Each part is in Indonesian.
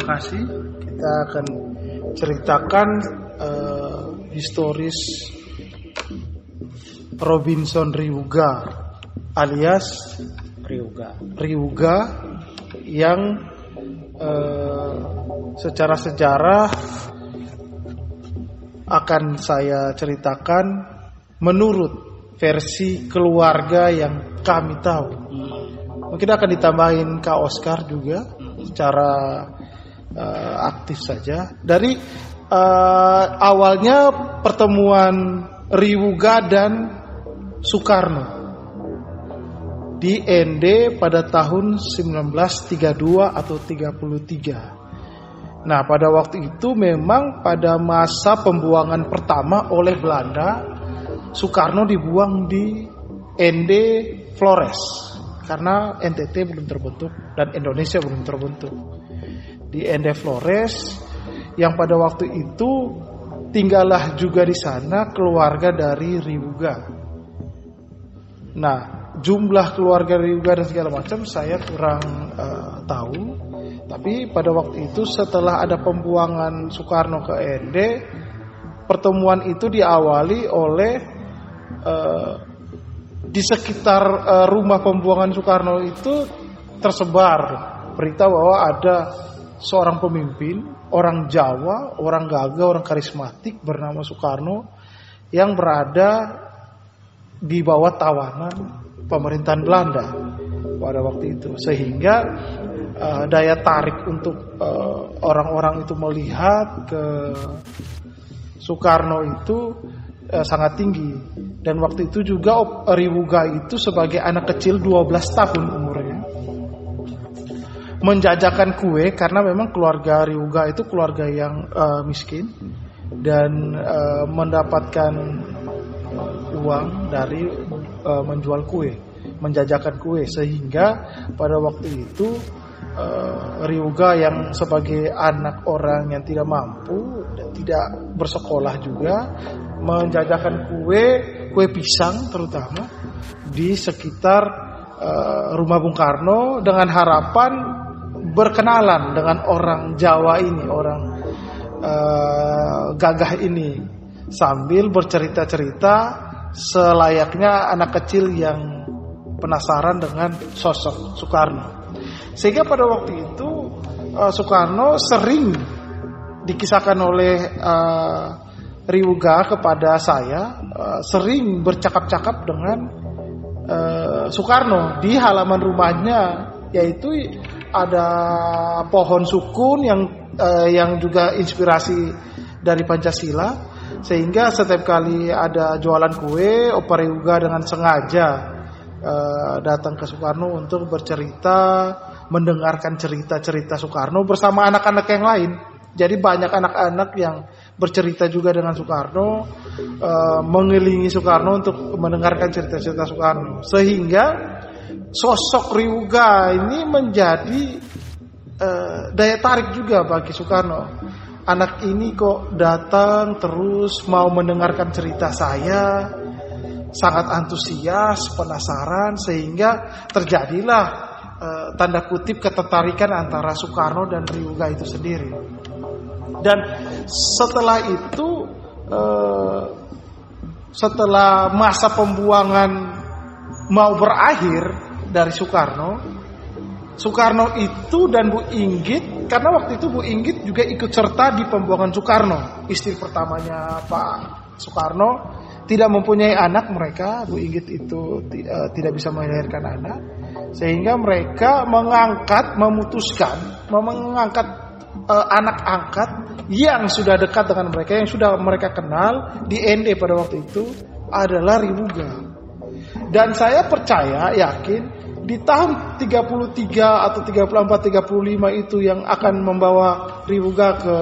terima kasih. Kita akan ceritakan uh, historis Robinson Ryuga alias Ryuga. Ryuga yang uh, secara sejarah akan saya ceritakan menurut versi keluarga yang kami tahu. Mungkin akan ditambahin Kak Oscar juga secara uh, aktif saja. Dari uh, awalnya pertemuan Riwuga dan Soekarno di ND pada tahun 1932 atau 33. Nah, pada waktu itu memang pada masa pembuangan pertama oleh Belanda, Soekarno dibuang di ND Flores karena NTT belum terbentuk dan Indonesia belum terbentuk. Di ND Flores yang pada waktu itu tinggallah juga di sana keluarga dari Riwuga. Nah, jumlah keluarga Ryuga dan segala macam saya kurang uh, tahu. Tapi pada waktu itu setelah ada pembuangan Soekarno ke ND, pertemuan itu diawali oleh uh, di sekitar uh, rumah pembuangan Soekarno itu tersebar berita bahwa ada seorang pemimpin, orang Jawa, orang gagah, orang karismatik bernama Soekarno yang berada di bawah tawanan pemerintahan Belanda pada waktu itu. Sehingga uh, daya tarik untuk orang-orang uh, itu melihat ke Soekarno itu uh, sangat tinggi. Dan waktu itu juga Riwuga itu sebagai anak kecil 12 tahun umurnya menjajakan kue karena memang keluarga Riwuga itu keluarga yang uh, miskin dan uh, mendapatkan uang dari uh, menjual kue, menjajakan kue. Sehingga pada waktu itu uh, Ryuga yang sebagai anak orang yang tidak mampu dan tidak bersekolah juga menjajakan kue, kue pisang terutama di sekitar uh, rumah Bung Karno dengan harapan berkenalan dengan orang Jawa ini, orang uh, gagah ini sambil bercerita-cerita selayaknya anak kecil yang penasaran dengan sosok Soekarno. Sehingga pada waktu itu uh, Soekarno sering dikisahkan oleh uh, Riuga kepada saya uh, sering bercakap-cakap dengan uh, Soekarno di halaman rumahnya yaitu ada pohon sukun yang uh, yang juga inspirasi dari Pancasila sehingga setiap kali ada jualan kue, Opa Ryuga dengan sengaja uh, datang ke Soekarno untuk bercerita, mendengarkan cerita-cerita Soekarno bersama anak-anak yang lain. Jadi banyak anak-anak yang bercerita juga dengan Soekarno, uh, mengelilingi Soekarno untuk mendengarkan cerita-cerita Soekarno. Sehingga sosok Ryuga ini menjadi uh, daya tarik juga bagi Soekarno. Anak ini kok datang terus mau mendengarkan cerita saya sangat antusias penasaran sehingga terjadilah e, tanda kutip ketertarikan antara Soekarno dan Ryuga itu sendiri. Dan setelah itu e, setelah masa pembuangan mau berakhir dari Soekarno Soekarno itu dan Bu Inggit karena waktu itu Bu Inggit juga ikut serta di pembuangan Soekarno. Istri pertamanya Pak Soekarno tidak mempunyai anak mereka, Bu Inggit itu uh, tidak bisa melahirkan anak, sehingga mereka mengangkat, memutuskan, mengangkat uh, anak angkat yang sudah dekat dengan mereka, yang sudah mereka kenal di ND pada waktu itu adalah Ribuga. Dan saya percaya, yakin di tahun 33 atau 34 35 itu yang akan membawa Riwuga ke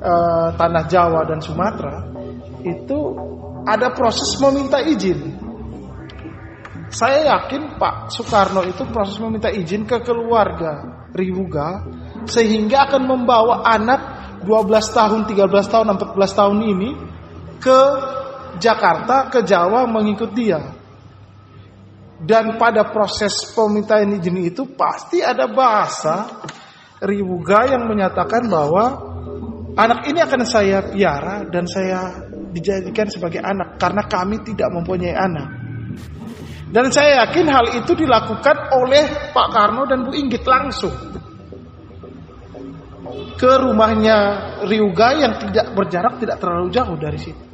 uh, tanah Jawa dan Sumatera itu ada proses meminta izin. Saya yakin Pak Soekarno itu proses meminta izin ke keluarga Riwuga sehingga akan membawa anak 12 tahun, 13 tahun, 14 tahun ini ke Jakarta, ke Jawa mengikut dia. Dan pada proses pemintaan izin itu pasti ada bahasa, Riwuga yang menyatakan bahwa anak ini akan saya piara dan saya dijadikan sebagai anak karena kami tidak mempunyai anak. Dan saya yakin hal itu dilakukan oleh Pak Karno dan Bu Inggit langsung ke rumahnya Ryuga yang tidak berjarak tidak terlalu jauh dari situ.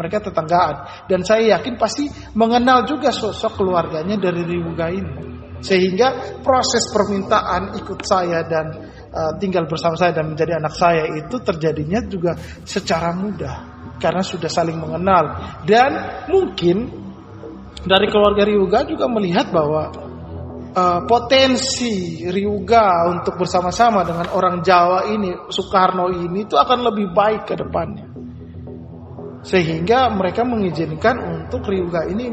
Mereka tetanggaan. Dan saya yakin pasti mengenal juga sosok keluarganya dari Ryuga ini. Sehingga proses permintaan ikut saya dan uh, tinggal bersama saya dan menjadi anak saya itu terjadinya juga secara mudah. Karena sudah saling mengenal. Dan mungkin dari keluarga Ryuga juga melihat bahwa uh, potensi Ryuga untuk bersama-sama dengan orang Jawa ini Soekarno ini itu akan lebih baik ke depannya sehingga mereka mengizinkan untuk Ryuga ini,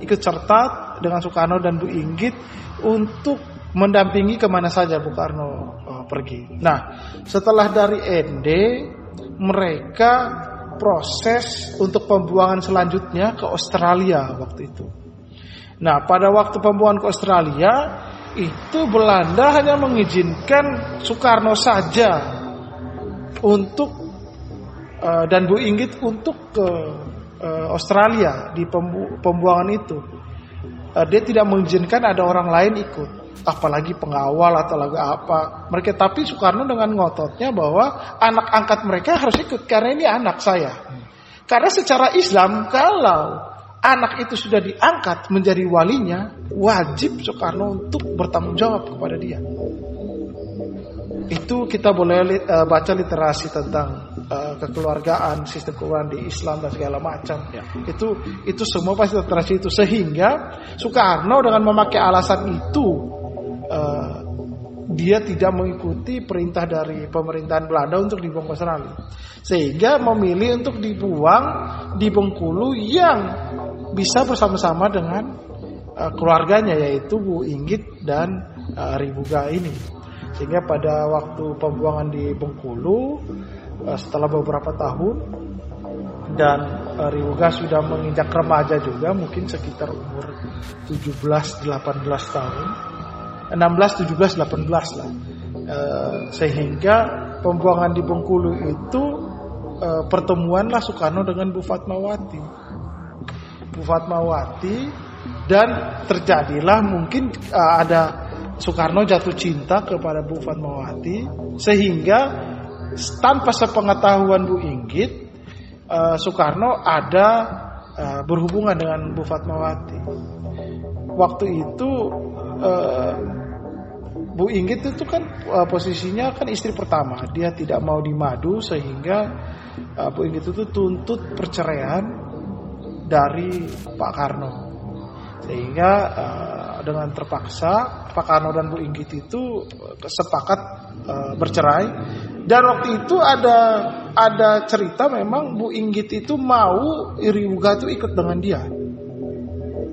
ikut serta dengan Soekarno dan Bu Inggit untuk mendampingi ke mana saja Bu Karno uh, pergi. Nah, setelah dari ND, mereka proses untuk pembuangan selanjutnya ke Australia waktu itu. Nah, pada waktu pembuangan ke Australia, itu Belanda hanya mengizinkan Soekarno saja untuk uh, dan Bu Inggit untuk ke uh, Australia di pembu pembuangan itu. Uh, dia tidak mengizinkan ada orang lain ikut, apalagi pengawal atau lagi apa. Mereka tapi Soekarno dengan ngototnya bahwa anak angkat mereka harus ikut karena ini anak saya. Karena secara Islam kalau anak itu sudah diangkat menjadi walinya, wajib Soekarno untuk bertanggung jawab kepada dia. Itu kita boleh uh, baca literasi tentang uh, kekeluargaan, sistem keuangan di Islam dan segala macam. Ya. Itu itu semua pasti literasi itu sehingga Soekarno dengan memakai alasan itu uh, dia tidak mengikuti perintah dari pemerintahan Belanda untuk dibuang ke Australia. Sehingga memilih untuk dibuang di Bengkulu yang bisa bersama-sama dengan uh, keluarganya yaitu Bu Inggit dan uh, Ribuga ini. Sehingga pada waktu pembuangan di Bengkulu setelah beberapa tahun dan uh, Ribuga sudah menginjak remaja juga mungkin sekitar umur 17 18 tahun 16 17 18 lah. Uh, sehingga pembuangan di Bengkulu itu pertemuanlah Soekarno dengan Bu Fatmawati Bu Fatmawati dan terjadilah mungkin ada Soekarno jatuh cinta kepada Bu Fatmawati sehingga tanpa sepengetahuan Bu Inggit uh, Soekarno ada uh, berhubungan dengan Bu Fatmawati. Waktu itu uh, Bu Inggit itu kan uh, posisinya kan istri pertama, dia tidak mau dimadu sehingga uh, Bu Inggit itu tuntut perceraian dari Pak Karno. Sehingga uh, dengan terpaksa Pak Karno dan Bu Inggit itu sepakat uh, bercerai. Dan waktu itu ada ada cerita memang Bu Inggit itu mau Iriuga itu ikut dengan dia.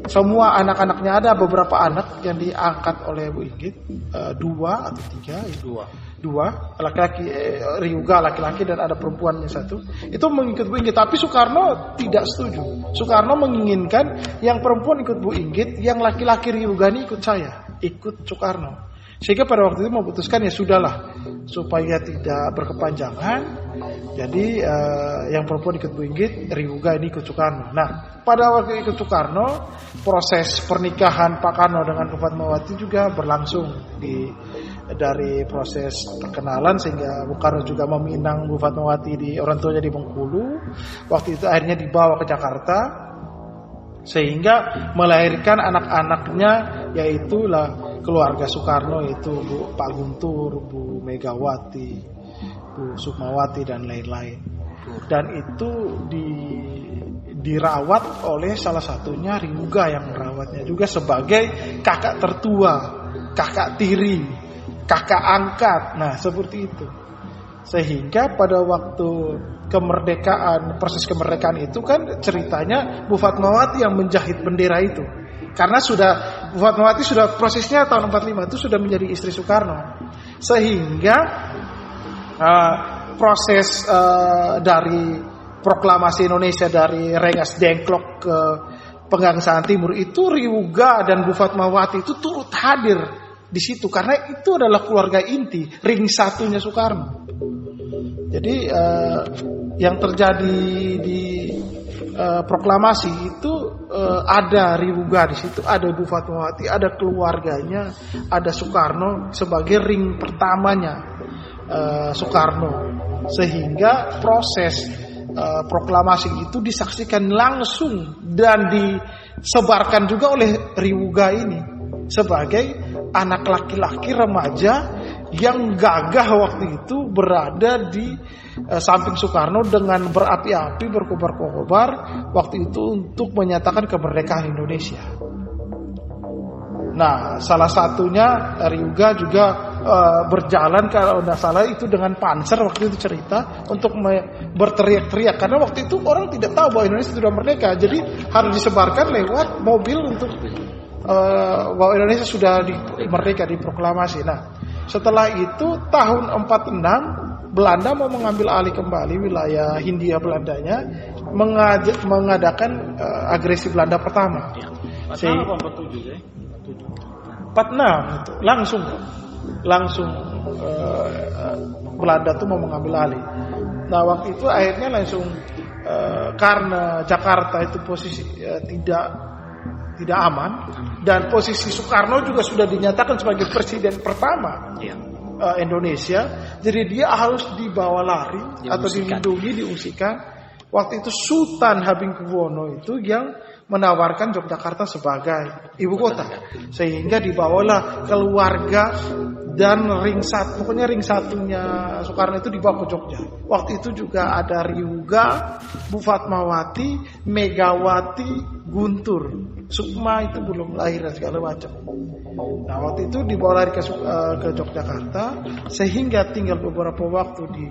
Semua anak-anaknya ada beberapa anak yang diangkat oleh Bu Inggit uh, dua atau tiga ya. dua dua laki-laki eh, Ryuga laki-laki dan ada perempuannya satu itu mengikut Bu Inggit tapi Soekarno tidak setuju Soekarno menginginkan yang perempuan ikut Bu Inggit yang laki-laki Ryuga ini ikut saya ikut Soekarno sehingga pada waktu itu memutuskan ya sudahlah supaya tidak berkepanjangan jadi uh, yang perempuan ikut Bu Inggit Ryuga ini ikut Soekarno nah pada waktu ikut Soekarno proses pernikahan Pak Karno dengan Bu Fatmawati juga berlangsung di dari proses perkenalan sehingga Bung Karno juga meminang Bu Fatmawati di orang tuanya di Bengkulu. Waktu itu akhirnya dibawa ke Jakarta sehingga melahirkan anak-anaknya yaitu lah keluarga Soekarno yaitu Bu Pak Guntur, Bu Megawati, Bu Sukmawati dan lain-lain. Dan itu di dirawat oleh salah satunya Riuga yang merawatnya juga sebagai kakak tertua, kakak tiri kakak angkat. Nah, seperti itu. Sehingga pada waktu kemerdekaan, proses kemerdekaan itu kan ceritanya Bu Fatmawati yang menjahit bendera itu. Karena sudah Fatmawati sudah prosesnya tahun 45 itu sudah menjadi istri Soekarno. Sehingga uh, proses uh, dari proklamasi Indonesia dari Rengas Dengklok ke Penggangsaan Timur itu Riuga dan Bu Fatmawati itu turut hadir di situ karena itu adalah keluarga inti, ring satunya Soekarno. Jadi uh, yang terjadi di uh, proklamasi itu uh, ada Ribuga di situ, ada Ibu Fatmawati, ada keluarganya, ada Soekarno sebagai ring pertamanya uh, Soekarno, sehingga proses uh, proklamasi itu disaksikan langsung dan disebarkan juga oleh Ribuga ini sebagai anak laki-laki remaja yang gagah waktu itu berada di uh, samping Soekarno dengan berapi-api berkobar-kobar waktu itu untuk menyatakan kemerdekaan Indonesia. Nah, salah satunya Ryuga juga uh, berjalan kalau tidak salah itu dengan panser waktu itu cerita untuk berteriak-teriak karena waktu itu orang tidak tahu bahwa Indonesia sudah merdeka, jadi harus disebarkan lewat mobil untuk uh, bahwa Indonesia sudah di, merdeka diproklamasi. Nah, setelah itu tahun 46 Belanda mau mengambil alih kembali wilayah Hindia Belandanya mengaj mengadakan uh, agresi Belanda pertama. Ya. 46 ya? 46 itu langsung langsung uh, Belanda tuh mau mengambil alih. Nah waktu itu akhirnya langsung uh, karena Jakarta itu posisi uh, tidak tidak aman dan posisi Soekarno juga sudah dinyatakan sebagai presiden pertama ya. uh, Indonesia. Jadi dia harus dibawa lari diungsikan. atau dilindungi diungsikan. Waktu itu Sultan Habingkuwono itu yang menawarkan Yogyakarta sebagai ibu kota. sehingga dibawalah keluarga dan ring satu pokoknya ring satunya Soekarno itu dibawa ke Jogja. Waktu itu juga ada Ryuga Bu Fatmawati Megawati Guntur Sukma itu belum lahir dan segala macam. Nah waktu itu dibawa lari ke, uh, ke Yogyakarta sehingga tinggal beberapa waktu di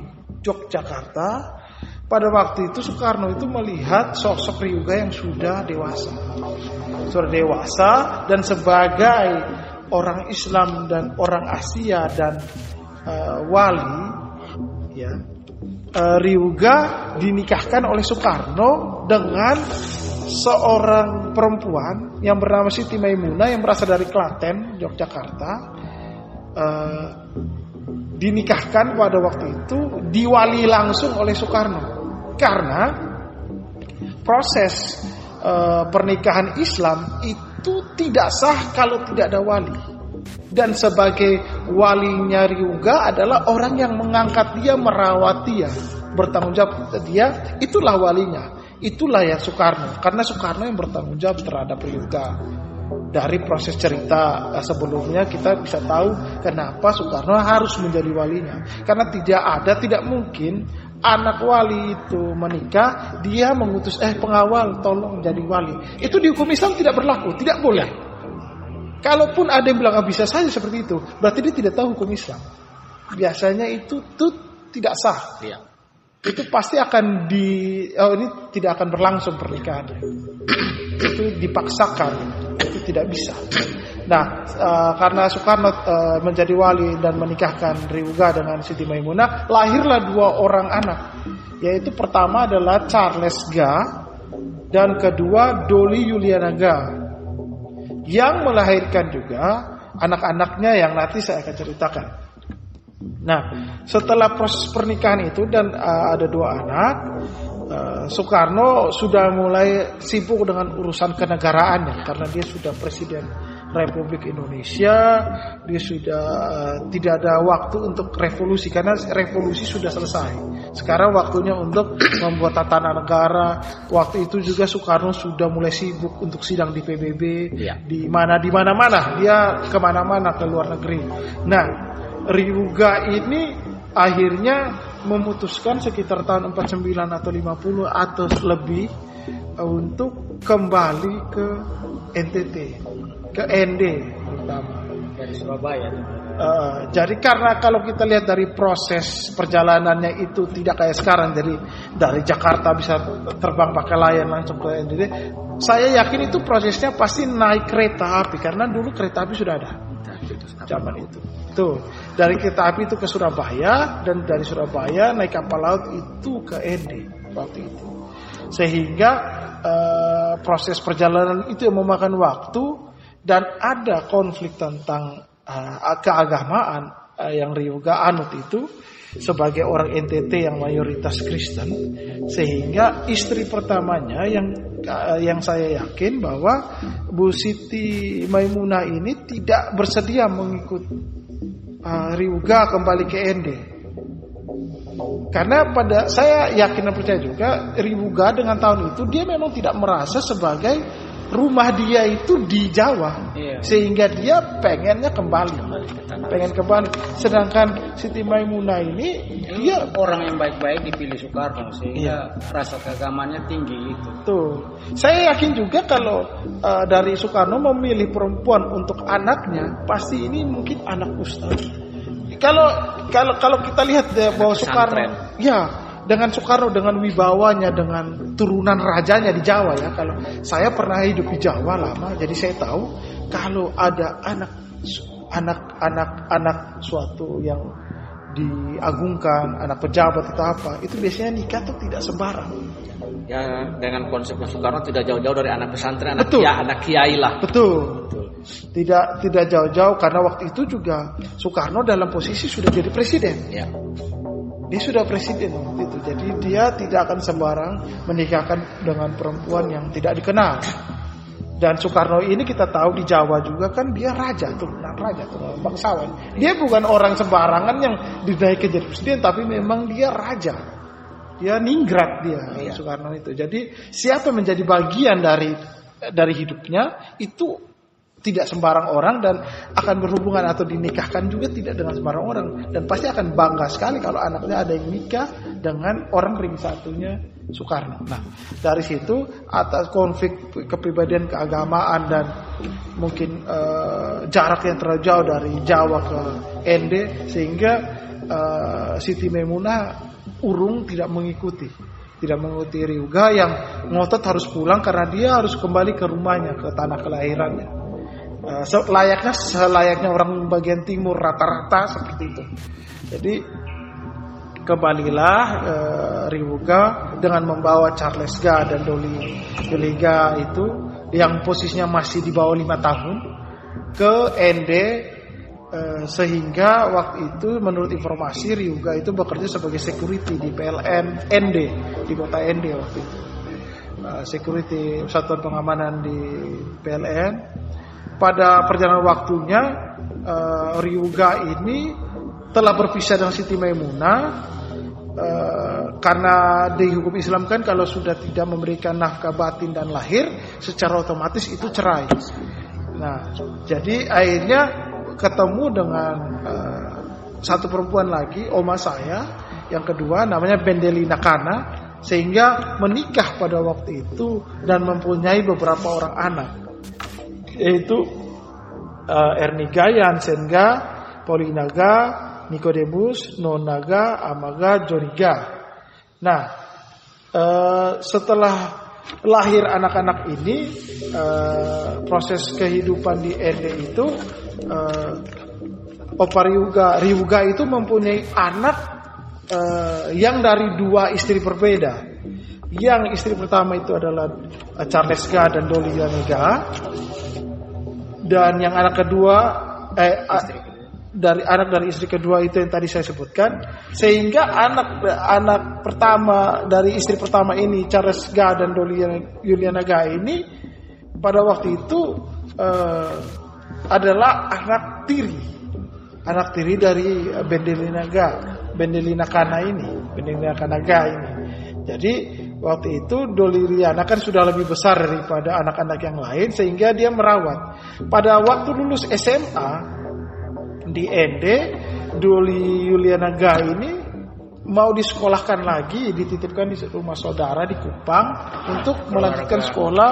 Yogyakarta. Pada waktu itu Soekarno itu melihat sosok Ryuga yang sudah dewasa, sudah dewasa dan sebagai orang Islam dan orang Asia dan uh, wali, ya uh, Ryuga dinikahkan oleh Soekarno dengan seorang perempuan yang bernama Siti Maimunah yang berasal dari Klaten, Yogyakarta, uh, dinikahkan pada waktu itu diwali langsung oleh Soekarno. Karena proses uh, pernikahan Islam itu tidak sah kalau tidak ada wali. Dan sebagai walinya Ryuga adalah orang yang mengangkat dia merawat dia bertanggung jawab dia itulah walinya Itulah ya Soekarno, karena Soekarno yang bertanggung jawab terhadap Yuga. Dari proses cerita eh, sebelumnya kita bisa tahu kenapa Soekarno harus menjadi walinya. Karena tidak ada, tidak mungkin anak wali itu menikah, dia mengutus eh pengawal tolong jadi wali. Itu di hukum Islam tidak berlaku, tidak boleh. Kalaupun ada yang bilang ah, bisa saja seperti itu, berarti dia tidak tahu hukum Islam. Biasanya itu tuh tidak sah. Ya itu pasti akan di oh ini tidak akan berlangsung pernikahan. Itu dipaksakan itu tidak bisa. Nah uh, karena Soekarno uh, menjadi wali dan menikahkan Riuga dengan Siti Maimunah lahirlah dua orang anak. Yaitu pertama adalah Charles Ga dan kedua Dolly Yuliana Ga yang melahirkan juga anak-anaknya yang nanti saya akan ceritakan Nah, setelah proses pernikahan itu dan uh, ada dua anak, uh, Soekarno sudah mulai sibuk dengan urusan kenegaraan karena dia sudah presiden Republik Indonesia, dia sudah uh, tidak ada waktu untuk revolusi karena revolusi sudah selesai. Sekarang waktunya untuk membuat tatanan negara. Waktu itu juga Soekarno sudah mulai sibuk untuk sidang di PBB, ya. di mana di mana mana dia ke mana-mana ke luar negeri. Nah, Ryuga ini akhirnya memutuskan sekitar tahun 49 atau 50 atau lebih untuk kembali ke NTT, ke ND terutama dari Surabaya. Uh, jadi karena kalau kita lihat dari proses perjalanannya itu tidak kayak sekarang, jadi dari Jakarta bisa terbang pakai layang langsung ke NTT, saya yakin itu prosesnya pasti naik kereta api karena dulu kereta api sudah ada zaman itu. Tuh, dari kereta api itu ke Surabaya dan dari Surabaya naik kapal laut itu ke ND waktu itu. Sehingga uh, proses perjalanan itu yang memakan waktu dan ada konflik tentang uh, keagamaan uh, yang Ryuga anut itu sebagai orang NTT yang mayoritas Kristen sehingga istri pertamanya yang yang saya yakin bahwa Bu Siti Maimunah ini tidak bersedia mengikut uh, Ryuga kembali ke ND. Karena pada saya yakin dan percaya juga Ryuga dengan tahun itu dia memang tidak merasa sebagai rumah dia itu di Jawa iya. sehingga dia pengennya kembali. Pengen kembali. Sedangkan Siti Maimunah ini dia orang yang baik-baik dipilih Soekarno sehingga iya. rasa keagamannya tinggi itu tuh. Saya yakin juga kalau uh, dari Soekarno memilih perempuan untuk anaknya pasti ini mungkin anak ustaz. Kalau kalau kalau kita lihat deh bahwa Soekarno ya dengan Soekarno dengan wibawanya dengan turunan rajanya di Jawa ya. Kalau saya pernah hidup di Jawa lama jadi saya tahu kalau ada anak anak anak anak suatu yang diagungkan anak pejabat atau apa itu biasanya nikah tuh tidak sembarang. Ya dengan konsep Soekarno tidak jauh-jauh dari anak pesantren anak betul. anak kiai lah. Betul, betul. tidak tidak jauh-jauh karena waktu itu juga Soekarno dalam posisi sudah jadi presiden. Ya dia sudah presiden waktu itu. Jadi dia tidak akan sembarang menikahkan dengan perempuan yang tidak dikenal. Dan Soekarno ini kita tahu di Jawa juga kan dia raja, turunan raja, turunan bangsawan. Dia bukan orang sembarangan yang dinaikkan jadi presiden, tapi memang dia raja. Dia ningrat dia, iya. Soekarno itu. Jadi siapa menjadi bagian dari dari hidupnya itu tidak sembarang orang dan akan berhubungan atau dinikahkan juga tidak dengan sembarang orang dan pasti akan bangga sekali kalau anaknya ada yang nikah dengan orang ring satunya Soekarno. Nah dari situ atas konflik kepribadian keagamaan dan mungkin uh, jarak yang terlalu jauh dari Jawa ke ND sehingga uh, Siti Memunah urung tidak mengikuti tidak mengikuti Ryuga yang ngotot harus pulang karena dia harus kembali ke rumahnya ke tanah kelahirannya. Uh, layaknya selayaknya orang bagian timur rata-rata seperti itu. Jadi kembalilah uh, Riwuga dengan membawa Charles Ga dan Dolly Doliga itu yang posisinya masih di bawah lima tahun ke ND uh, sehingga waktu itu menurut informasi Ryuga itu bekerja sebagai security di PLN ND di kota ND waktu itu uh, security satuan pengamanan di PLN pada perjalanan waktunya uh, Ryuga ini telah berpisah dengan Siti Maimunah uh, karena di hukum Islam kan kalau sudah tidak memberikan nafkah batin dan lahir secara otomatis itu cerai. Nah, jadi akhirnya ketemu dengan uh, satu perempuan lagi, oma saya, yang kedua namanya Bendelina Kana, sehingga menikah pada waktu itu dan mempunyai beberapa orang anak yaitu uh, Erniga, Yansenga, Polinaga, Nikodemus, Nonaga, Amaga, Joniga. Nah, uh, setelah lahir anak-anak ini, uh, proses kehidupan di Ende itu, uh, Opa Ryuga, Ryuga itu mempunyai anak uh, yang dari dua istri berbeda. Yang istri pertama itu adalah Charles Ga dan Dolly Yanega dan yang anak kedua eh dari anak dari istri kedua itu yang tadi saya sebutkan. Sehingga anak anak pertama dari istri pertama ini Charles Ga dan Doliana Juliana Ga ini pada waktu itu eh, adalah anak tiri. Anak tiri dari Bendelina Ga Bendelina Kana ini Bendelina Kana Ga ini. Jadi Waktu itu Doli Riana kan sudah lebih besar daripada anak-anak yang lain sehingga dia merawat. Pada waktu lulus SMA di ND, Doli Yuliana Ga ini mau disekolahkan lagi, dititipkan di rumah saudara di Kupang untuk melanjutkan sekolah.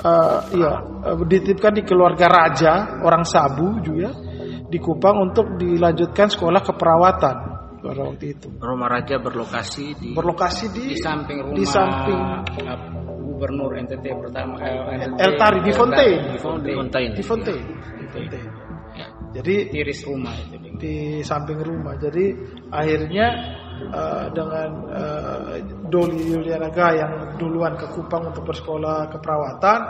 Uh, iya, uh, dititipkan di keluarga raja orang Sabu juga di Kupang untuk dilanjutkan sekolah keperawatan pada waktu itu. Rumah Raja berlokasi di berlokasi di, di samping rumah di samping Gubernur NTT pertama eh, NTT, El Tari di Fontaine. Di Fontaine. Di Fontaine. Di Fontaine. Ya. Jadi tiris rumah itu di samping rumah. Jadi akhirnya uh, dengan uh, Doli Yulianaga yang duluan ke Kupang untuk bersekolah keperawatan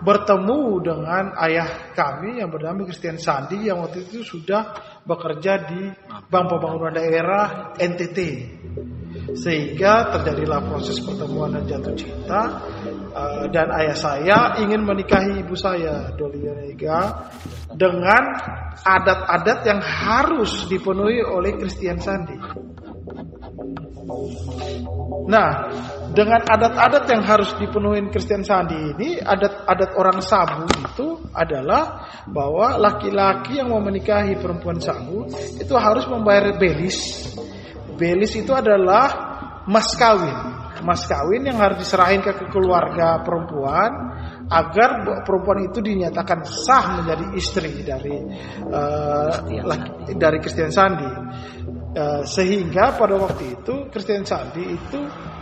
bertemu dengan ayah kami yang bernama Christian Sandi yang waktu itu sudah bekerja di Bank Pembangunan Daerah NTT. Sehingga terjadilah proses pertemuan dan jatuh cinta uh, dan ayah saya ingin menikahi ibu saya Dolia Rega dengan adat-adat yang harus dipenuhi oleh Christian Sandi. Nah, dengan adat-adat yang harus dipenuhi Kristen Sandi ini, adat-adat orang Sabu itu adalah bahwa laki-laki yang mau menikahi perempuan Sabu itu harus membayar belis. Belis itu adalah mas kawin. Mas kawin yang harus diserahin ke keluarga perempuan agar perempuan itu dinyatakan sah menjadi istri dari uh, laki, dari Kristen Sandi. Uh, sehingga pada waktu itu Kristen Sandi itu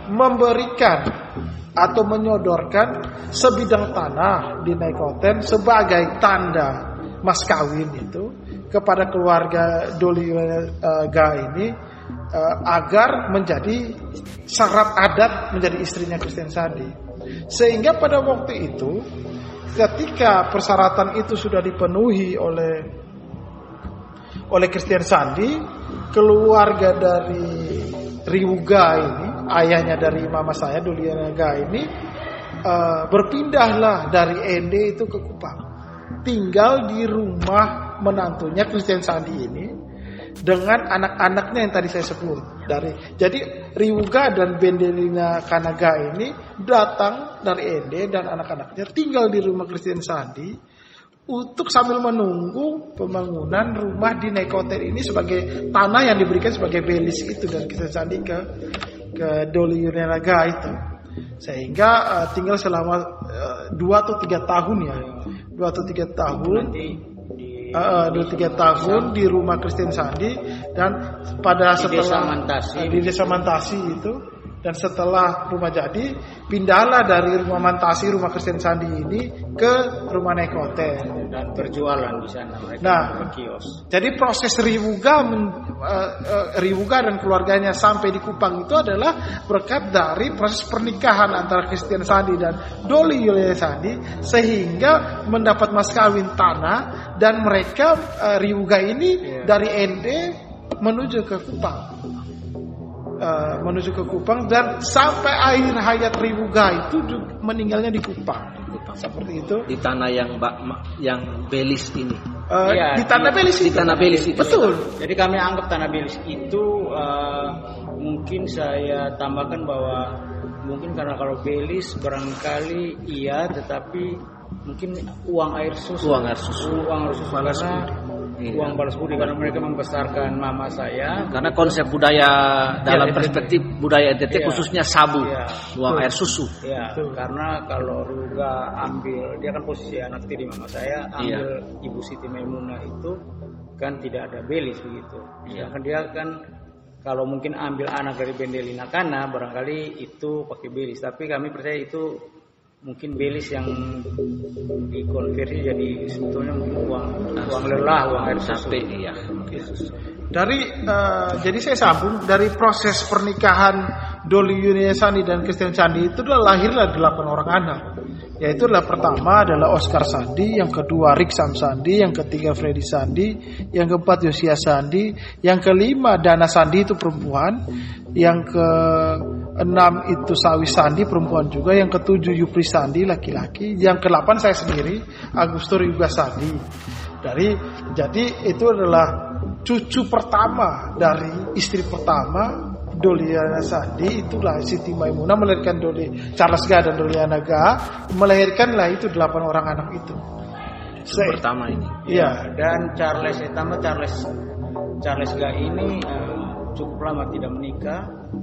memberikan atau menyodorkan sebidang tanah di Nekoten sebagai tanda mas kawin itu kepada keluarga Doli uh, Ga ini uh, agar menjadi syarat adat menjadi istrinya Kristen Sandi. Sehingga pada waktu itu ketika persyaratan itu sudah dipenuhi oleh oleh Kristen Sandi, keluarga dari Riuga ini, ayahnya dari mama saya Dulianaga ini uh, berpindahlah dari Ende itu ke Kupang. Tinggal di rumah menantunya Kristen Sandi ini dengan anak-anaknya yang tadi saya sebut dari jadi Riuga dan Bendelina Kanaga ini datang dari Ende dan anak-anaknya tinggal di rumah Kristen Sandi untuk sambil menunggu pembangunan rumah di Nekoter ini sebagai tanah yang diberikan sebagai belis itu dari Kristen Sandi ke ke Doli Yurinaga itu. Sehingga uh, tinggal selama uh, dua atau tiga tahun ya. Dua atau tiga tahun. Uh, dua tiga tahun di rumah Kristen Sandi dan pada di setelah desa Mantasi. di desa Mantasi itu dan setelah rumah jadi pindahlah dari rumah Mantasi rumah Kristen Sandi ini ke rumah Nekote dan berjualan di sana mereka Nah, berkios. jadi proses Riwuga uh, uh, Riwuga dan keluarganya sampai di Kupang itu adalah berkat dari proses pernikahan antara Christian Sandi dan Doli Yulia Sandi sehingga mendapat mas kawin tanah dan mereka uh, Riwuga ini Iya. dari ND menuju ke Kupang. Uh, menuju ke Kupang dan sampai akhir hayat Riwuga itu juga meninggalnya di Kupang. Seperti itu. di tanah yang ba- ma- yang belis ini. Uh, Iya, di Tanah Belis Di itu. tanah belis itu. Betul. Jadi kami anggap tanah bilis itu eh, mungkin saya tambahkan bahwa mungkin karena kalau belis barangkali iya tetapi mungkin uang air susu Uang air susu. uang air susu Balas karena Iya. uang balas budi karena mereka membesarkan mama saya Karena konsep budaya dalam Iya, perspektif budaya NTT Iya. khususnya sabu, Iya. uang air susu. Ya, Betul. karena kalau Ruga ambil, dia kan posisi anak tiri mama saya, Iya. ambil Ibu Siti Maimunah itu kan tidak ada belis begitu. Iya. Sedangkan dia kan kalau mungkin ambil anak dari Bendelina Kana barangkali itu pakai belis, tapi kami percaya itu mungkin belis yang dikonversi jadi sebetulnya mungkin uang uang lelah, uang air susu. Sampai iya. Dari eh, jadi saya sambung dari proses pernikahan Doli Yunisani dan Christian Sandi itu adalah lahirlah delapan orang anak. Yaitu adalah pertama adalah Oscar Sandi, yang kedua Riksam Sandi, yang ketiga Freddy Sandi, yang keempat Yosia Sandi, yang kelima Dana Sandi itu perempuan, yang keenam itu Sawi Sandi perempuan juga, yang ketujuh Yupri Sandi laki-laki, yang kedelapan saya sendiri Agustur Yuga Sandi. Dari jadi itu adalah cucu pertama dari istri pertama Doliana Sandi itulah Siti Maimunah melahirkan Doli Charles Ga dan Doliana Ga melahirkanlah itu delapan orang anak itu. Itu Se- pertama ini. Iya. Dan Charles Etama Charles Charles Ga ini eh, cukup lama tidak menikah.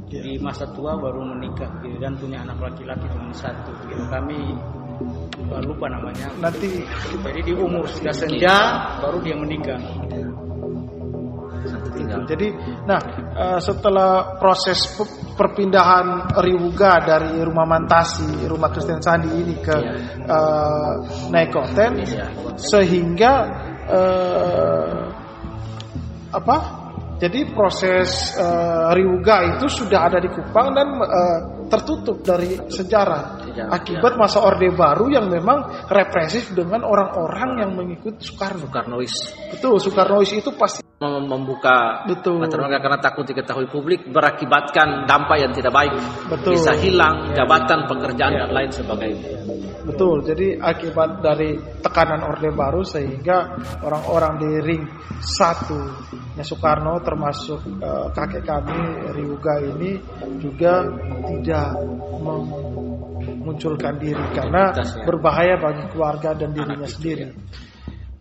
Iya. Di masa tua baru menikah gitu, dan punya anak laki-laki cuma satu. Gitu. Kami eh, lupa namanya. Nanti Jadi di umur sudah senja baru dia menikah. Satu tinggal. Jadi, nah eh, setelah proses pe- perpindahan Riwuga dari rumah Mantasi, rumah Kristen Sandi ini ke Iya. eh, Nekoten, Iya. sehingga eh, apa? Jadi proses eh, Riwuga itu sudah ada di Kupang dan eh, tertutup dari sejarah. Ya, Akibat masa Orde Baru yang memang represif dengan orang-orang yang mengikut Soekarno. Soekarnois Betul, Soekarnois itu pasti Mem- membuka Betul. mereka karena takut diketahui publik berakibatkan dampak yang tidak baik Betul. bisa hilang jabatan pekerjaan dan lain sebagainya betul. Jadi akibat dari tekanan Orde Baru sehingga orang-orang di ring satunya Soekarno termasuk eh, kakek kami Riuga ini juga tidak memunculkan diri karena Aktivitasnya. berbahaya bagi keluarga dan dirinya sendiri.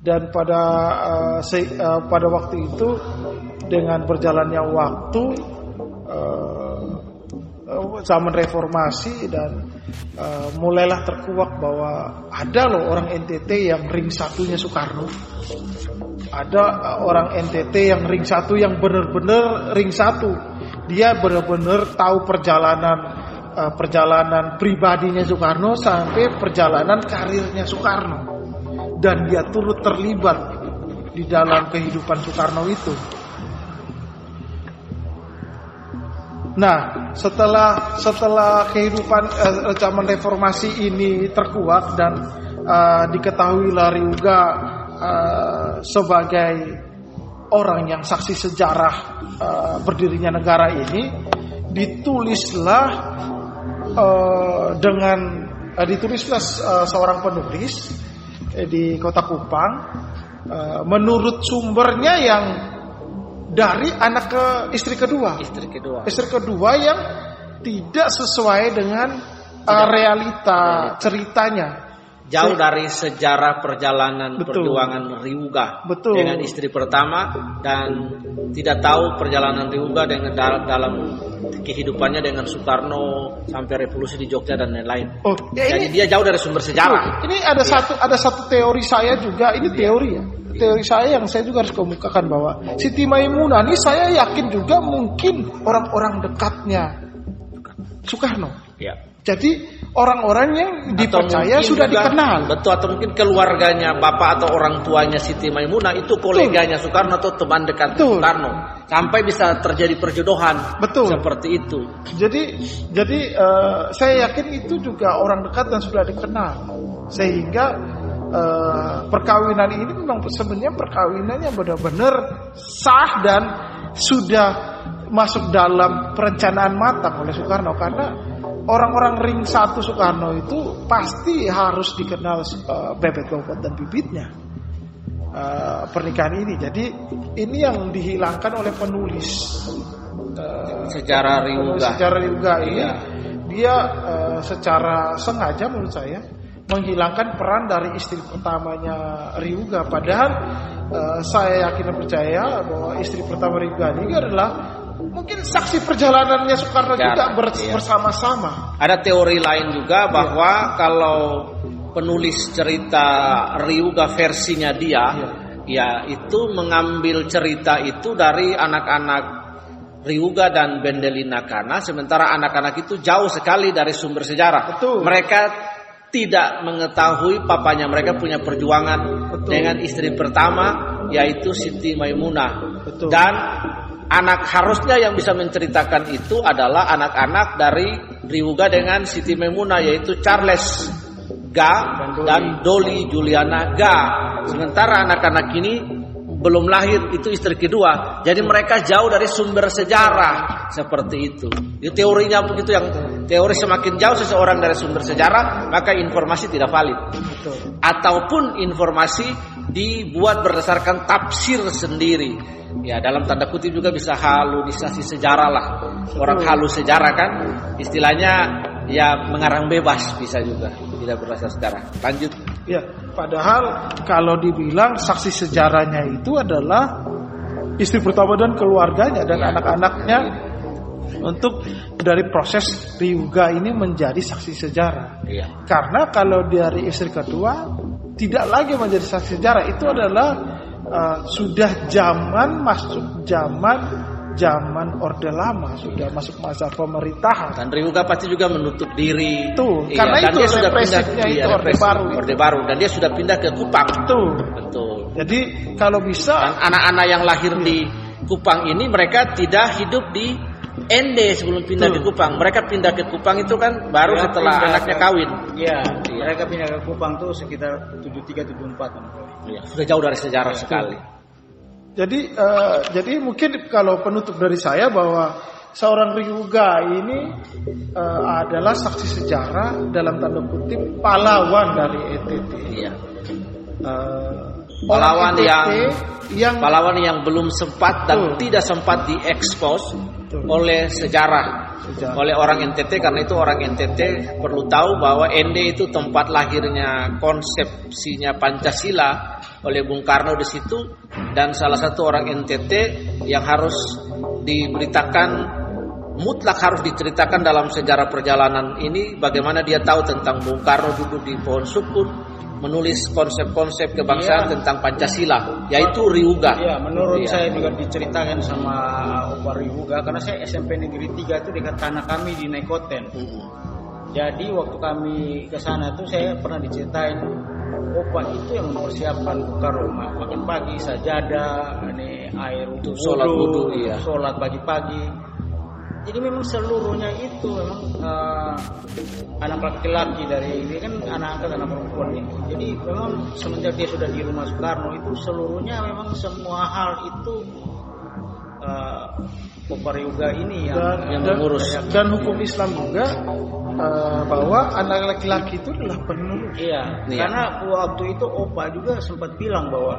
Dan pada eh, se- eh, pada waktu itu dengan berjalannya waktu eh, zaman reformasi dan eh, mulailah terkuak bahwa ada loh orang NTT yang ring satunya Soekarno. Ada eh, orang NTT yang ring satu yang benar-benar ring satu. Dia benar-benar tahu perjalanan eh, perjalanan pribadinya Soekarno sampai perjalanan karirnya Soekarno dan dia turut terlibat di dalam kehidupan Soekarno itu. Nah, setelah setelah kehidupan eh, zaman reformasi ini terkuak dan eh, diketahui Lariuga eh, sebagai orang yang saksi sejarah eh, berdirinya negara ini, ditulislah eh, dengan eh, ditulislah eh, seorang penulis eh, di kota Kupang eh, menurut sumbernya yang dari anak ke istri kedua istri kedua istri kedua yang tidak sesuai dengan uh, realita ceritanya. jauh dari sejarah perjalanan Betul. perjuangan Riuga Betul. dengan istri pertama dan tidak tahu perjalanan Riuga dengan dal- dalam kehidupannya dengan Soekarno sampai revolusi di Jogja dan lain-lain. Oh, ya Jadi ini dia jauh dari sumber sejarah. ini ada Iya. satu ada satu teori saya juga. Ini teori ya. Teori saya yang saya juga harus kemukakan bahwa Siti Maimunah ini saya yakin juga mungkin orang-orang dekatnya Soekarno. Ya. Jadi orang-orang yang dipercaya sudah juga- dikenal. Betul atau mungkin keluarganya bapak atau orang tuanya Siti Maimunah itu koleganya Soekarno atau teman dekat Betul. Soekarno. Sampai bisa terjadi perjodohan. Betul. Seperti itu. Jadi jadi eh, saya yakin itu juga orang dekat dan sudah dikenal sehingga eh, perkawinan ini memang sebenarnya perkawinan yang benar-benar sah dan sudah masuk dalam perencanaan matang oleh Soekarno karena orang-orang ring satu Soekarno itu pasti harus dikenal eh, bebek bobot dan bibitnya eh, pernikahan ini. Jadi ini yang dihilangkan oleh penulis eh, Sejarah Riuga. secara juga ini Iya. dia eh, secara sengaja menurut saya menghilangkan peran dari istri pertamanya Ryuga padahal eh, saya yakin dan percaya bahwa istri pertama Ryuga ini adalah mungkin saksi perjalanannya Soekarno Sejarah, juga ber- iya. bersama-sama Ada teori lain juga bahwa kalau penulis cerita Ryuga versinya dia, ya itu mengambil cerita itu dari anak-anak Ryuga dan Bendelina Kana, sementara anak-anak itu jauh sekali dari sumber sejarah. Betul. Mereka tidak mengetahui papanya mereka punya perjuangan Betul. dengan istri pertama yaitu Siti Maimunah. Betul. Dan anak harusnya yang bisa menceritakan itu adalah anak-anak dari Riuga dengan Siti Maimunah yaitu Charles Ga dan Dolly Juliana Ga. Sementara anak-anak ini belum lahir itu istri kedua. Jadi mereka jauh dari sumber sejarah seperti itu. Itu teorinya begitu yang teori semakin jauh seseorang dari sumber sejarah maka informasi tidak valid betul ataupun informasi dibuat berdasarkan tafsir sendiri. Ya dalam tanda kutip juga bisa halusinasi sejarah lah. Orang halus sejarah kan istilahnya ya mengarang bebas bisa juga tidak berdasar sejarah. Lanjut. ya padahal kalau dibilang saksi sejarahnya itu adalah istri pertama dan keluarganya dan Iya. anak-anaknya untuk dari proses Ryuga ini menjadi saksi sejarah Iya. Karena kalau dari istri kedua tidak lagi menjadi saksi sejarah itu adalah uh, sudah zaman masuk zaman zaman orde lama sudah masuk masa pemerintahan. Dan Ryuga pasti juga menutup diri. Tuh, Iya, karena dan itu dia sudah pindah itu iya, Orde Baru. Orde Baru dan dia sudah pindah ke Kupang. Tuh. Betul. Jadi kalau Dan bisa anak-anak yang lahir di Kupang ini mereka tidak hidup di Ende sebelum pindah ke Kupang. Mereka pindah ke Kupang itu kan baru Ya, setelah pindah anaknya ke- kawin. Iya, Iya. mereka pindah ke Kupang tuh sekitar 73 74 kan. Iya, sudah jauh dari sejarah sekali. Jadi eh, jadi mungkin kalau penutup dari saya bahwa seorang Ryuga ini eh, adalah saksi sejarah dalam tanda kutip pahlawan dari ETT. Iya. Eh, Pahlawan orang yang yang pahlawan yang belum sempat dan Betul. tidak sempat diekspos Betul. oleh Sejarah. Oleh orang NTT karena itu orang NTT perlu tahu bahwa ND itu tempat lahirnya konsepsinya Pancasila oleh Bung Karno di situ dan salah satu orang NTT yang harus diberitakan mutlak harus diceritakan dalam sejarah perjalanan ini bagaimana dia tahu tentang Bung Karno duduk di pohon sukun menulis konsep-konsep kebangsaan Iya. tentang Pancasila yaitu Ryuga. Iya, menurut Iya. saya juga diceritakan sama Opa Rihuga karena saya SMP Negeri 3 itu dekat tanah kami di Nekoten. Mm-mm. Jadi waktu kami ke sana tuh saya pernah diceritain Opa itu yang mempersiapkan buka rumah makan pagi sajadah, ini air untuk sholat wudu, iya. sholat pagi-pagi. Jadi memang seluruhnya itu memang eh, anak laki-laki dari ini kan anak angkat anak perempuan itu. Jadi memang semenjak dia sudah di rumah Soekarno itu seluruhnya memang semua hal itu uh, Yoga ini yang, dan, yang dan- mengurus. dan hukum Islam juga eh, bahwa anak laki-laki itu adalah penerus. Iya, Iya. karena waktu itu Opa juga sempat bilang bahwa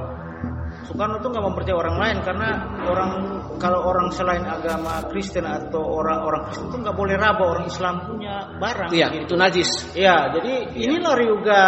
Soekarno tuh nggak mempercayai orang lain karena orang kalau orang selain agama Kristen atau orang-orang Kristen tuh nggak boleh raba orang Islam punya barang. Iya, gitu. itu najis. Iya, jadi inilah Ryuga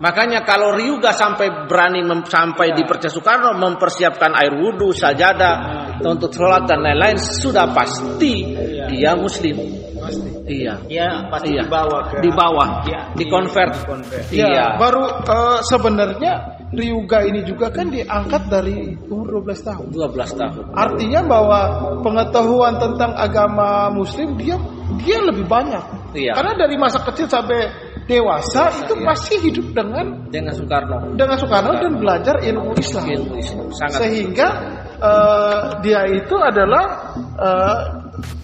Makanya kalau Ryuga sampai berani sampai Iya. dipercaya Soekarno mempersiapkan air wudhu, sajadah, untuk sholat dan lain-lain sudah pasti Iya. dia Muslim. pasti. Iya. Ya pasti Iya. dibawa ke Di bawah, Iya, di convert. convert. Ya, Iya. baru eh, sebenarnya Ryuga ini juga kan diangkat dari umur 12 tahun. 12 tahun. Artinya bahwa pengetahuan tentang agama Muslim dia dia lebih banyak. Iya. Karena dari masa kecil sampai dewasa itu Iya. pasti hidup dengan Dengan Soekarno. dengan Soekarno dan belajar ilmu Islam. Ilmu Islam. Sangat. Sehingga eh, dia itu adalah eh,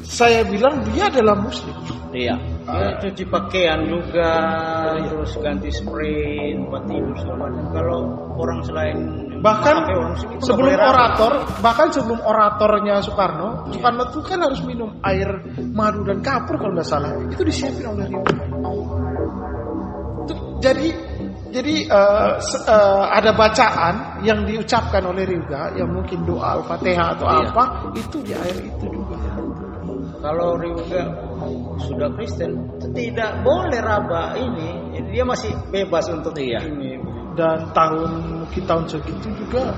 saya bilang dia adalah Muslim. Iya. Ya, cuci pakaian juga, terus ganti spray, tempat tidur segala macam. Kalau orang selain Bahkan orang sebelum orator, bahkan sebelum oratornya Soekarno, Soekarno itu kan harus minum air madu dan kapur kalau nggak salah. Itu disiapin oleh Rio. Itu- Jadi jadi eh, se- eh, ada bacaan yang diucapkan oleh Ryuga yang mungkin doa Al-Fatihah atau Iya. apa itu di air itu juga. Kalau Ryuga sudah Kristen, tidak boleh raba ini. Dia masih bebas untuk Iya. ini. Dan tahun mungkin tahun segitu juga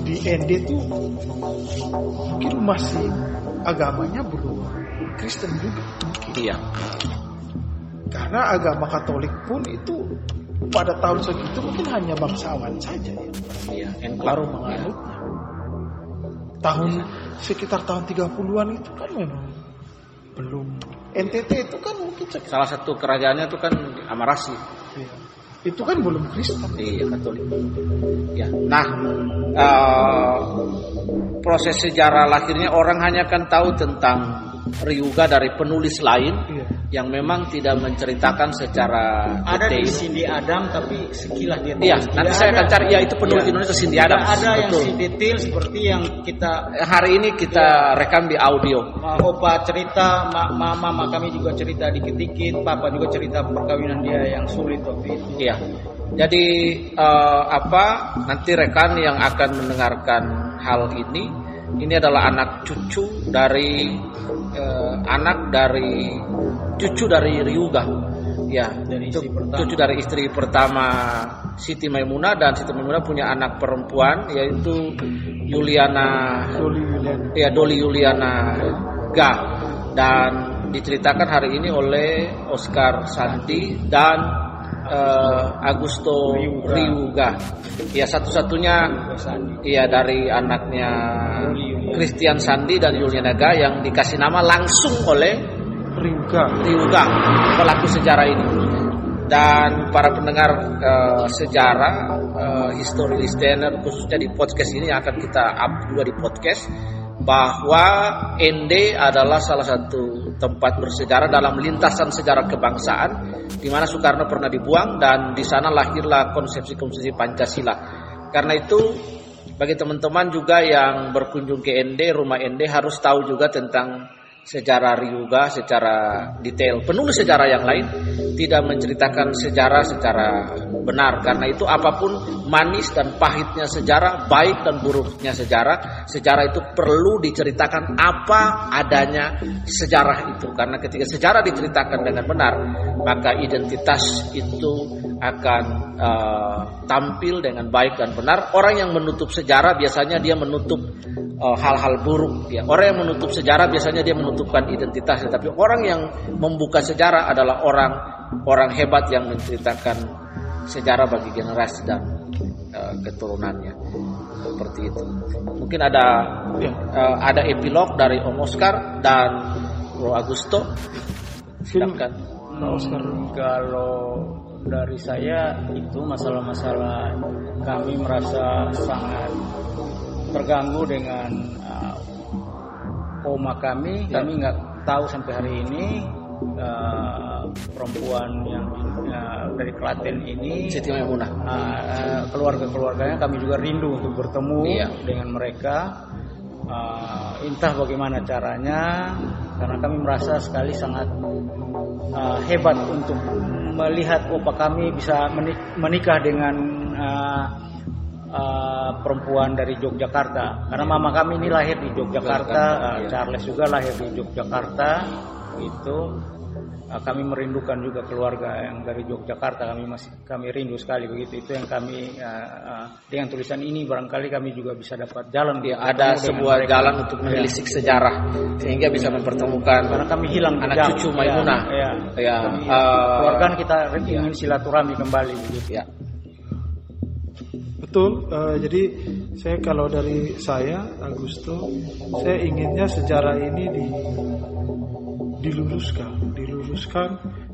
di ND itu mungkin masih agamanya belum Kristen juga. Iya. Karena agama Katolik pun itu pada tahun segitu mungkin hanya bangsawan saja ya. Iya. Baru Enklave. menganutnya. Tahun sekitar tahun 30-an itu kan memang belum NTT itu kan mungkin sekitar Salah satu kerajaannya itu kan Amarasi. ya. itu kan belum Kristen. Iya Katolik. Ya. Nah, eh, proses sejarah lahirnya orang hanya akan tahu tentang Ryuga dari penulis lain Iya. yang memang tidak menceritakan secara Ada di detail. Cindy Adam tapi sekilas dia Iya, nanti saya ada- akan cari. Ya, itu penulis Iya. Indonesia Cindy Adams. ada yang si detail seperti yang kita Hari ini kita rekam di audio. Opa cerita, ma- ma- mama kami juga cerita dikit-dikit, papa juga cerita perkawinan dia yang sulit waktu itu. Iya. Jadi eh, apa nanti rekan yang akan mendengarkan hal ini ini adalah anak cucu dari eh, anak dari cucu dari Ryuga. Ya, Dari istri pertama. cucu dari istri pertama Siti Maimunah dan Siti Maimunah punya anak perempuan yaitu Yuliana Doli ya Doli Yuliana Ga dan diceritakan hari ini oleh Oscar Santi dan eh, Agusto Ryuga. Ryuga. Ya satu-satunya ya dari anaknya. Christian Sandi dan Yuliana Ga yang dikasih nama langsung oleh Ryuga. Ryuga pelaku sejarah ini. Dan para pendengar eh, sejarah, eh, history listener khususnya di podcast ini yang akan kita up juga di podcast bahwa ND adalah salah satu tempat bersejarah dalam lintasan sejarah kebangsaan di mana Soekarno pernah dibuang dan di sana lahirlah konsepsi-konsepsi Pancasila. Karena itu bagi teman-teman juga yang berkunjung ke ND, rumah ND harus tahu juga tentang sejarah Ryuga secara detail. Penulis sejarah yang lain tidak menceritakan sejarah secara benar karena itu apa pun manis dan pahitnya sejarah, baik dan buruknya sejarah, sejarah itu perlu diceritakan apa adanya sejarah itu karena ketika sejarah diceritakan dengan benar, maka identitas itu akan uh, tampil dengan baik dan benar. Orang yang menutup sejarah biasanya dia menutup Eh, hal-hal uh, buruk ya. Orang yang menutup sejarah biasanya dia menutupkan identitasnya, tapi orang yang membuka sejarah adalah orang orang hebat yang menceritakan sejarah bagi generasi dan uh, keturunannya. Seperti itu. Mungkin ada ya. uh, ada epilog dari Om Oscar dan Bro Agusto. Silakan. Hmm, Oscar. Kalau dari saya itu masalah-masalah kami merasa sangat terganggu dengan uh, oma kami. Ya. Kami nggak tahu sampai hari ini uh, perempuan yang uh, dari Klaten ini Siti Maimunah. Uh, uh, keluarga-keluarganya kami juga rindu untuk bertemu iya. dengan mereka. Uh, entah bagaimana caranya karena kami merasa sekali sangat uh, hebat untuk melihat opa kami bisa menikah dengan uh, uh, perempuan dari Yogyakarta. Karena mama kami ini lahir di Yogyakarta uh, Charles juga lahir di Yogyakarta itu kami merindukan juga keluarga yang dari Yogyakarta kami masih kami rindu sekali begitu itu yang kami uh, uh, dengan tulisan ini barangkali kami juga bisa dapat jalan ya, ada sebuah jalan untuk menelisik ya. sejarah sehingga bisa mempertemukan karena kami hilang anak cucu Maimunah ya, ya, ya. Kami, uh, keluarga kita ingin ya. silaturahmi kembali begitu ya Betul. Uh, jadi saya kalau dari saya Agusto, saya inginnya sejarah ini di, diluruskan, diluruskan,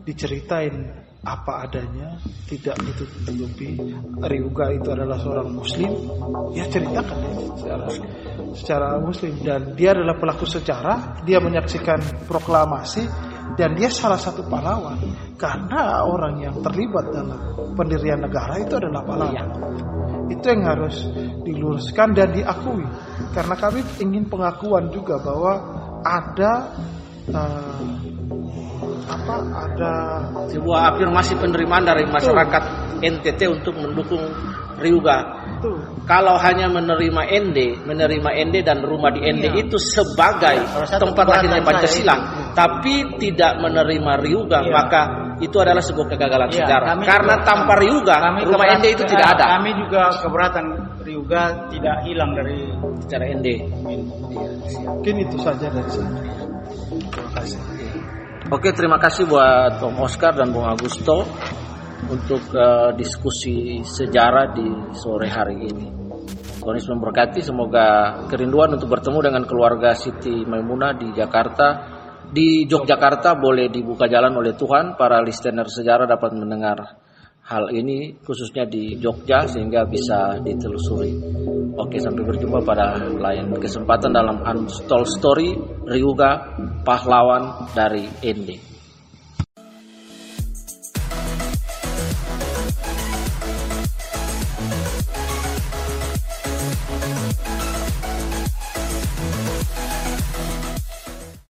diceritain apa adanya, tidak ditutupi. Ryuga itu adalah seorang Muslim, ya ceritakan ya secara secara Muslim dan dia adalah pelaku sejarah. Dia menyaksikan proklamasi dan dia salah satu pahlawan karena orang yang terlibat dalam pendirian negara itu adalah pahlawan. Itu yang harus diluruskan dan diakui. Karena kami ingin pengakuan juga bahwa ada uh, apa ada sebuah afirmasi penerimaan dari masyarakat NTT untuk mendukung Ryuga. Kalau hanya menerima ND, menerima ND dan rumah di ND iya. itu sebagai ya, tempat lahirnya Pancasila, tapi tidak menerima Ryuga, iya. maka itu adalah sebuah kegagalan iya, sejarah. Karena juga, tanpa Ryuga, rumah ND itu tidak ada. Kami juga keberatan Ryuga tidak hilang dari secara ND. Iya, Mungkin itu saja dari saya. Terima kasih. Oke, terima kasih buat Om Oscar dan Bung Agusto untuk uh, diskusi sejarah di sore hari ini. Yesus memberkati, semoga kerinduan untuk bertemu dengan keluarga Siti Maimunah di Jakarta, di Yogyakarta boleh dibuka jalan oleh Tuhan, para listener sejarah dapat mendengar hal ini khususnya di Jogja sehingga bisa ditelusuri. Oke, sampai berjumpa pada lain kesempatan dalam Untold Story Ryuga Pahlawan dari Ende.